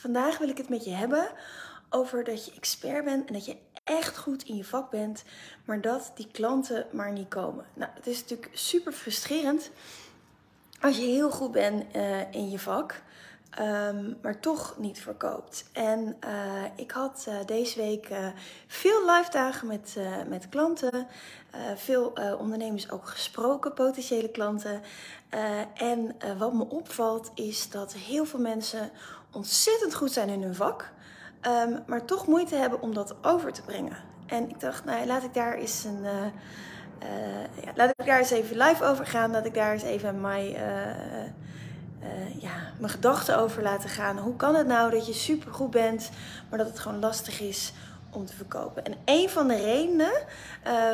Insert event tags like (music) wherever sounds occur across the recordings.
vandaag wil ik het met je hebben over dat je expert bent en dat je echt goed in je vak bent, maar dat die klanten maar niet komen. Nou, het is natuurlijk super frustrerend als je heel goed bent uh, in je vak, um, maar toch niet verkoopt. En uh, ik had uh, deze week veel live dagen met, met klanten, veel ondernemers ook gesproken, potentiële klanten. en wat me opvalt is dat heel veel mensen ontzettend goed zijn in hun vak, um, maar toch moeite hebben om dat over te brengen. En ik dacht, nou, laat ik daar eens een. Uh, uh, ja, laat ik daar eens even live over gaan. Laat ik daar eens even mijn, uh, ja, mijn gedachten over laten gaan. Hoe kan het nou dat je super goed bent, maar dat het gewoon lastig is om te verkopen? En een van de redenen,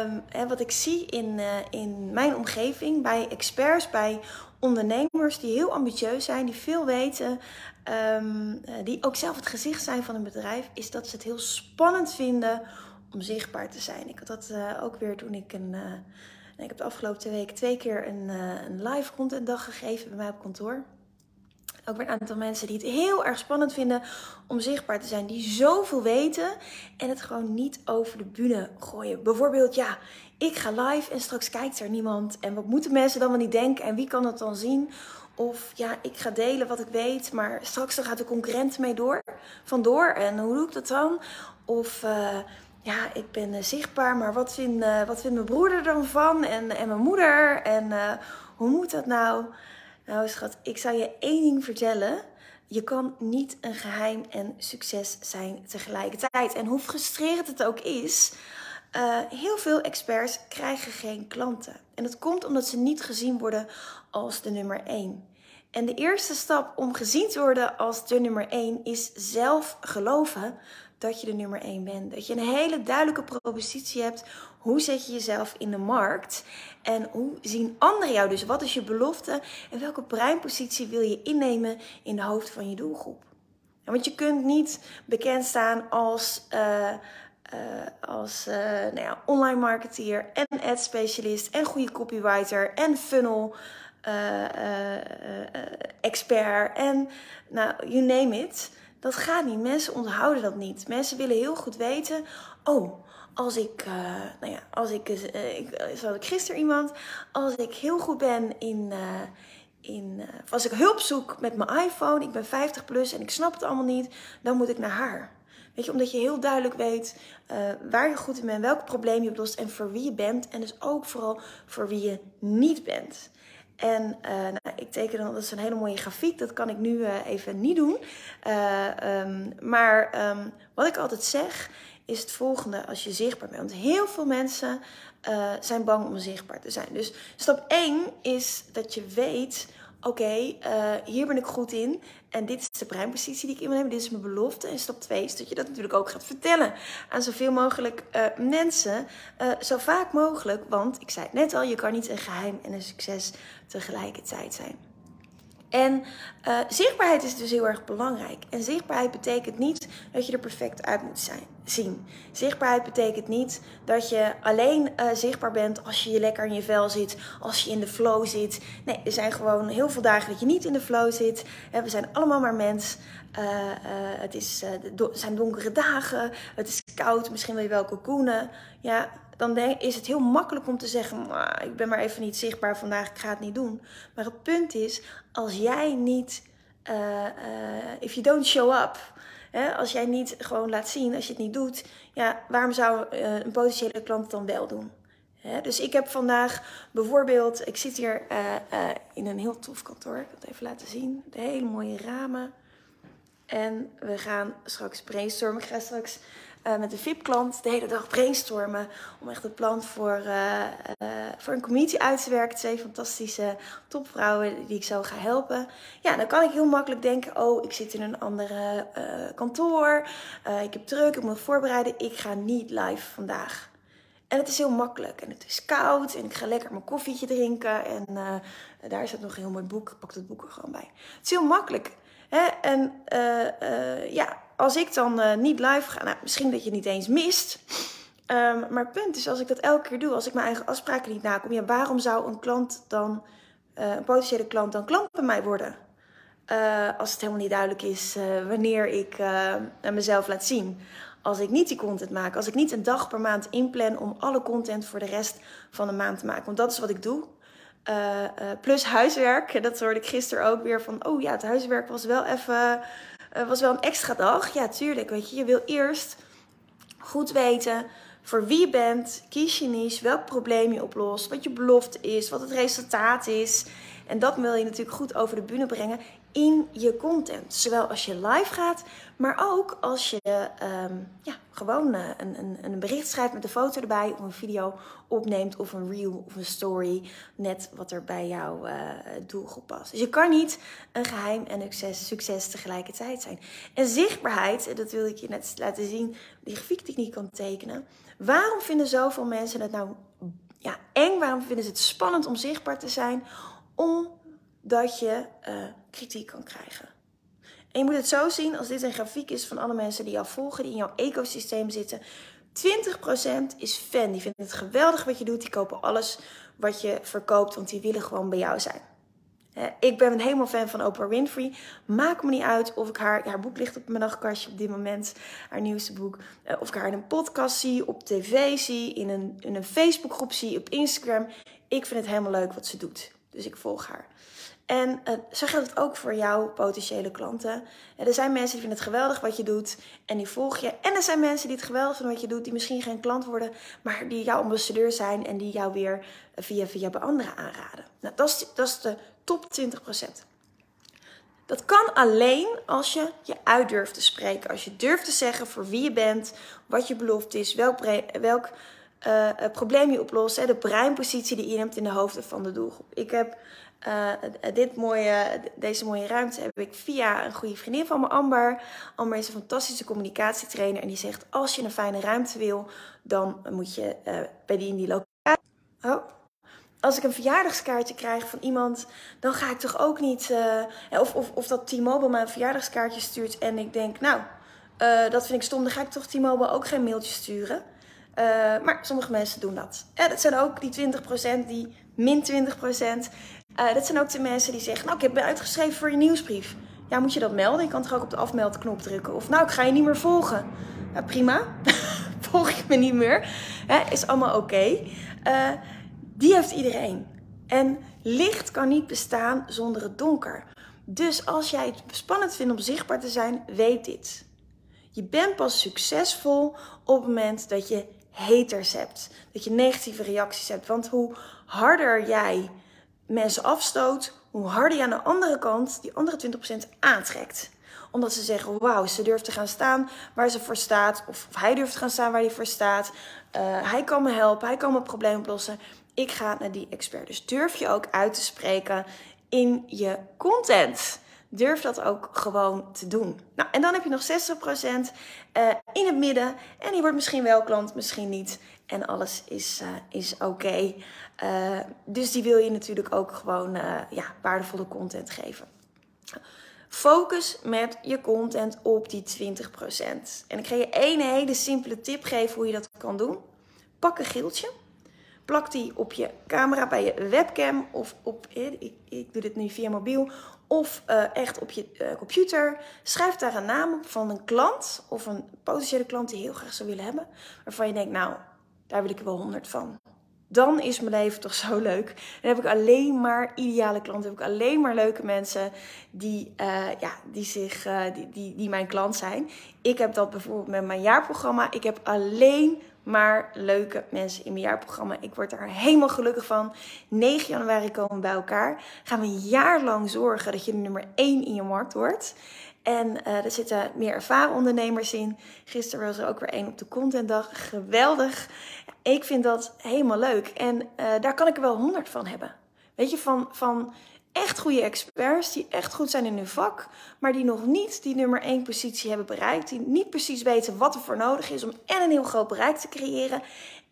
um, hè, wat ik zie in, in mijn omgeving, bij experts, bij ondernemers die heel ambitieus zijn, die veel weten, um, die ook zelf het gezicht zijn van een bedrijf, is dat ze het heel spannend vinden om zichtbaar te zijn. Ik had dat uh, ook weer toen ik een. Uh, ik heb de afgelopen twee twee keer een, een live contentdag gegeven bij mij op kantoor. Ook weer een aantal mensen die het heel erg spannend vinden om zichtbaar te zijn. Die zoveel weten en het gewoon niet over de bühne gooien. Bijvoorbeeld, ja, ik ga live en straks kijkt er niemand. En wat moeten mensen dan wel niet denken en wie kan het dan zien? Of ja, ik ga delen wat ik weet, maar straks dan gaat de concurrent mee door, vandoor. En hoe doe ik dat dan? Of uh, ja, ik ben uh, zichtbaar, maar wat vindt, uh, wat vindt mijn broer er dan van? En, en mijn moeder? En hoe moet dat nou? Nou schat, ik zou je één ding vertellen. Je kan niet een geheim en succes zijn tegelijkertijd. En hoe frustrerend het ook is, uh, heel veel experts krijgen geen klanten. En dat komt omdat ze niet gezien worden als de nummer 1. En de eerste stap om gezien te worden als de nummer 1 is zelf geloven dat je de nummer 1 bent. Dat je een hele duidelijke propositie hebt. Hoe zet je jezelf in de markt? En hoe zien anderen jou dus? Wat is je belofte? En welke breinpositie wil je innemen in de hoofd van je doelgroep? want je kunt niet bekend staan als. Uh, uh, als uh, nou ja, online marketeer en ad specialist en goede copywriter en funnel expert en nou, you name it. Dat gaat niet. Mensen onthouden dat niet. Mensen willen heel goed weten. Oh, als ik, uh, nou ja, als ik, uh, ik, zoals ik gisteren iemand, als ik heel goed ben in, in als ik hulp zoek met mijn iPhone, ik ben 50 plus en ik snap het allemaal niet, dan moet ik naar haar. Weet je, omdat je heel duidelijk weet waar je goed in bent, welk probleem je oplost en voor wie je bent. En dus ook vooral voor wie je niet bent. En uh, nou, ik teken dan, dat is een hele mooie grafiek, dat kan ik nu uh, even niet doen. Uh, um, maar um, wat ik altijd zeg, is het volgende als je zichtbaar bent. Want heel veel mensen zijn bang om zichtbaar te zijn. Dus stap 1 is dat je weet oké, uh, hier ben ik goed in. En dit is de breinpositie die ik in wil hebben. Dit is mijn belofte. En stap 2 is dat je dat natuurlijk ook gaat vertellen aan zoveel mogelijk uh, mensen. Uh, zo vaak mogelijk. Want ik zei het net al, je kan niet een geheim en een succes tegelijkertijd zijn. En uh, zichtbaarheid is dus heel erg belangrijk. En zichtbaarheid betekent niet dat je er perfect uit moet zijn, zien. Zichtbaarheid betekent niet dat je alleen uh, zichtbaar bent als je je lekker in je vel zit, als je in de flow zit. Nee, er zijn gewoon heel veel dagen dat je niet in de flow zit. We zijn allemaal maar mens. Uh, het is, zijn donkere dagen, het is koud, misschien wil je wel cocoonen. Ja, dan is het heel makkelijk om te zeggen: ik ben maar even niet zichtbaar vandaag, ik ga het niet doen. Maar het punt is, als jij niet, uh, uh, if you don't show up, hè, als jij niet gewoon laat zien, als je het niet doet, ja, waarom zou uh, een potentiële klant dan wel doen? Hè? Dus ik heb vandaag bijvoorbeeld, ik zit hier in een heel tof kantoor, ik wil het even laten zien, de hele mooie ramen. En we gaan straks brainstormen. Ik ga straks uh, met een VIP-klant de hele dag brainstormen om echt het plan voor, uh, voor een community uit te werken. Twee fantastische topvrouwen die ik zo ga helpen. Ja, dan kan ik heel makkelijk denken: oh, ik zit in een andere kantoor, ik heb druk, ik moet voorbereiden, ik ga niet live vandaag. En het is heel makkelijk. En het is koud. En ik ga lekker mijn koffietje drinken. En uh, daar het nog een heel mooi boek. Ik pak het boek er gewoon bij. Het is heel makkelijk. Hè? En ja, als ik dan niet live ga, nou, misschien dat je het niet eens mist. Um, maar het punt is, als ik dat elke keer doe, als ik mijn eigen afspraken niet nakom, ja, waarom zou een klant dan, een potentiële klant dan klant bij mij worden? als het helemaal niet duidelijk is wanneer ik mezelf laat zien als ik niet die content maak. Als ik niet een dag per maand inplan om alle content voor de rest van de maand te maken. Want dat is wat ik doe. Plus huiswerk. (laughs) Dat hoorde ik gisteren ook weer van. Oh ja, het huiswerk was wel even. Uh, was wel een extra dag. Ja, tuurlijk. Weet je, je wil eerst goed weten voor wie je bent. Kies je niche. Welk probleem je oplost. Wat je belofte is. Wat het resultaat is. En dat wil je natuurlijk goed over de bühne brengen in je content. Zowel als je live gaat, maar ook als je um, ja, gewoon uh, een, een, een, bericht schrijft met een foto erbij, of een video opneemt, of een reel of een story. Net wat er bij jouw uh, doelgroep past. Dus je kan niet een geheim en succes, tegelijkertijd zijn. En zichtbaarheid, dat wil ik je net laten zien, die grafiek kan tekenen. Waarom vinden zoveel mensen het nou ja, eng? Waarom vinden ze het spannend om zichtbaar te zijn? Omdat je uh, kritiek kan krijgen. En je moet het zo zien als dit een grafiek is van alle mensen die jou volgen, die in jouw ecosysteem zitten. 20% is fan. Die vinden het geweldig wat je doet. Die kopen alles wat je verkoopt, want die willen gewoon bij jou zijn. Ik ben een helemaal fan van Oprah Winfrey. Maakt me niet uit of ik haar, haar boek ligt op mijn nachtkastje op dit moment, haar nieuwste boek. Eh, of ik haar in een podcast zie, op tv zie, in een, in een Facebookgroep zie, op Instagram. Ik vind het helemaal leuk wat ze doet. Dus ik volg haar. En uh, zo geldt het ook voor jouw potentiële klanten. er zijn mensen die vinden het geweldig wat je doet en die volg je. En er zijn mensen die het geweldig vinden wat je doet, die misschien geen klant worden, maar die jouw ambassadeur zijn en die jou weer via via bij anderen aanraden. Nou, dat is, dat is de top 20%. Dat kan alleen als je je uit durft te spreken. Als je durft te zeggen voor wie je bent, wat je belofte is, welk, welk uh, probleem je oplost. Hè, de breinpositie die je neemt in de hoofden van de doelgroep. Ik heb uh, dit mooie, deze mooie ruimte heb ik via een goede vriendin van me, Amber. Amber is een fantastische communicatietrainer en die zegt: Als je een fijne ruimte wil, dan moet je uh, bij die in die locatie. Oh. Als ik een verjaardagskaartje krijg van iemand, dan ga ik toch ook niet. Uh, of, of, of dat T-Mobile me een verjaardagskaartje stuurt en ik denk, nou, dat vind ik stom, dan ga ik toch T-Mobile ook geen mailtje sturen. maar sommige mensen doen dat. Ja, dat zijn ook die 20%, die min 20%. Uh, dat zijn ook de mensen die zeggen, nou ik heb uitgeschreven voor je nieuwsbrief. Ja, moet je dat melden? Je kan toch ook op de afmeldknop drukken. Of nou, ik ga je niet meer volgen. Ja, prima. (laughs) Volg je me niet meer. Hè, is allemaal oké. Uh, die heeft iedereen. En licht kan niet bestaan zonder het donker. Dus als jij het spannend vindt om zichtbaar te zijn, weet dit. Je bent pas succesvol op het moment dat je haters hebt. Dat je negatieve reacties hebt. Want hoe harder jij mensen afstoot, hoe harder je aan de andere kant die andere 20% aantrekt. Omdat ze zeggen, wauw, ze durft te gaan staan waar ze voor staat. Of, hij durft te gaan staan waar hij voor staat. Uh, hij kan me helpen, hij kan mijn probleem oplossen. Ik ga naar die expert. Dus durf je ook uit te spreken in je content. Durf dat ook gewoon te doen. Nou, en dan heb je nog 60% uh, in het midden. En die wordt misschien wel klant, misschien niet. En alles is, uh, is oké. Uh, dus die wil je natuurlijk ook gewoon ja, waardevolle content geven. Focus met je content op die 20%. En ik ga je één hele simpele tip geven hoe je dat kan doen. Pak een geeltje. Plak die op je camera bij je webcam of op, ik, ik doe dit nu via mobiel, of uh, echt op je computer. Schrijf daar een naam op van een klant of een potentiële klant die heel graag zou willen hebben. Waarvan je denkt, nou, daar wil ik er wel honderd van. Dan is mijn leven toch zo leuk. Dan heb ik alleen maar ideale klanten. Heb ik alleen maar leuke mensen die, uh, ja, die, zich, die, die, die mijn klant zijn. Ik heb dat bijvoorbeeld met mijn jaarprogramma. Ik heb alleen maar leuke mensen in mijn jaarprogramma. Ik word daar helemaal gelukkig van. 9 januari komen we bij elkaar. Gaan we een jaar lang zorgen dat je de nummer 1 in je markt wordt. En uh, er zitten meer ervaren ondernemers in. Gisteren was er ook weer één op de contentdag. Geweldig. Ik vind dat helemaal leuk. En uh, daar kan ik er wel honderd van hebben. Weet je, van, van echt goede experts die echt goed zijn in hun vak, maar die nog niet die nummer 1 positie hebben bereikt, die niet precies weten wat er voor nodig is om en een heel groot bereik te creëren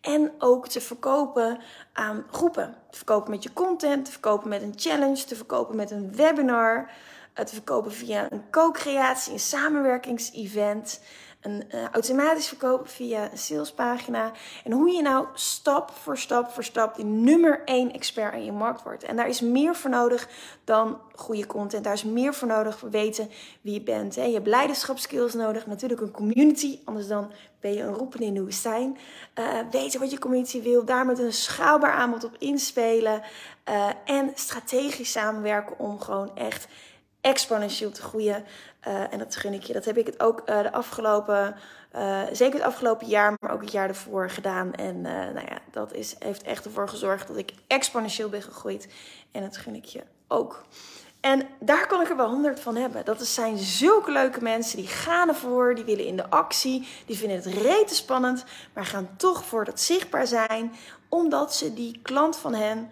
en ook te verkopen aan groepen. Te verkopen met je content, te verkopen met een challenge, te verkopen met een webinar, eh, te verkopen via een co-creatie, een samenwerkingsevent een uh, automatisch verkopen via een salespagina. En hoe je nou stap voor stap voor stap die nummer 1 expert in je markt wordt. En daar is meer voor nodig dan goede content. Daar is meer voor nodig weten wie je bent. Hè. Je hebt leiderschapskills nodig, natuurlijk een community. Anders dan ben je een roepen in de woestijn. Uh, weten wat je community wil, daar met een schaalbaar aanbod op inspelen. Uh, en strategisch samenwerken om gewoon echt exponentieel te groeien. Uh, en dat gun ik je. Dat heb ik het ook uh, de afgelopen, uh, zeker het afgelopen jaar, maar ook het jaar ervoor gedaan. En nou ja, dat is, heeft echt ervoor gezorgd dat ik exponentieel ben gegroeid. En dat gun ik je ook. En daar kan ik er wel honderd van hebben. Dat zijn zulke leuke mensen die gaan ervoor, die willen in de actie, die vinden het rete spannend, maar gaan toch voor dat zichtbaar zijn, omdat ze die klant van hen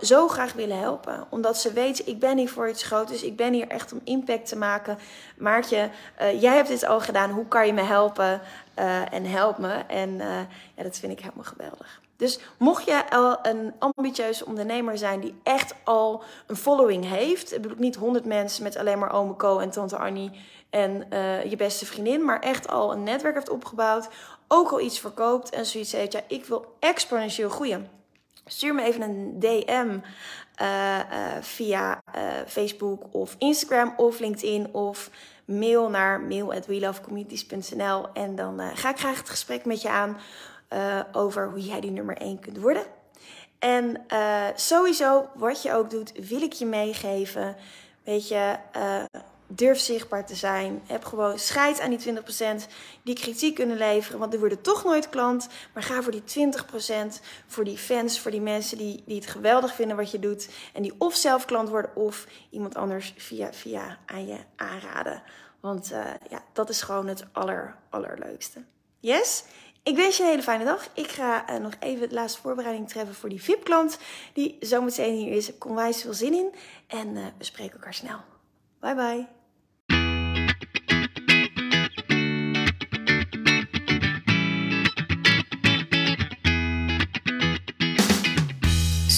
zo graag willen helpen. Omdat ze weten, ik ben hier voor iets groots. Dus ik ben hier echt om impact te maken. Maartje, uh, jij hebt dit al gedaan. Hoe kan je me helpen? Uh, en help me. En uh, ja, dat vind ik helemaal geweldig. Dus mocht je al een ambitieuze ondernemer zijn die echt al een following heeft. Ik bedoel niet 100 mensen met alleen maar ome Co en tante Annie en je beste vriendin. Maar echt al een netwerk heeft opgebouwd. Ook al iets verkoopt en zoiets heeft. Ja, ik wil exponentieel groeien. Stuur me even een DM uh, uh, via uh, Facebook of Instagram of LinkedIn of mail naar mail@welovecommunities.nl en dan ga ik graag het gesprek met je aan over hoe jij die nummer 1 kunt worden. En sowieso, wat je ook doet, wil ik je meegeven. Weet je, Durf zichtbaar te zijn. Heb gewoon scheid aan die 20% die kritiek kunnen leveren. Want er worden toch nooit klant. Maar ga voor die 20%. Voor die fans, voor die mensen die, die het geweldig vinden wat je doet. En die of zelf klant worden of iemand anders via, via aan je aanraden. Want uh, ja, dat is gewoon het aller, allerleukste. Yes? Ik wens je een hele fijne dag. Ik ga uh, nog even de laatste voorbereiding treffen voor die VIP-klant. Die zometeen hier is. Ik kom wijs veel zin in. En uh, we spreken elkaar snel. Bye bye.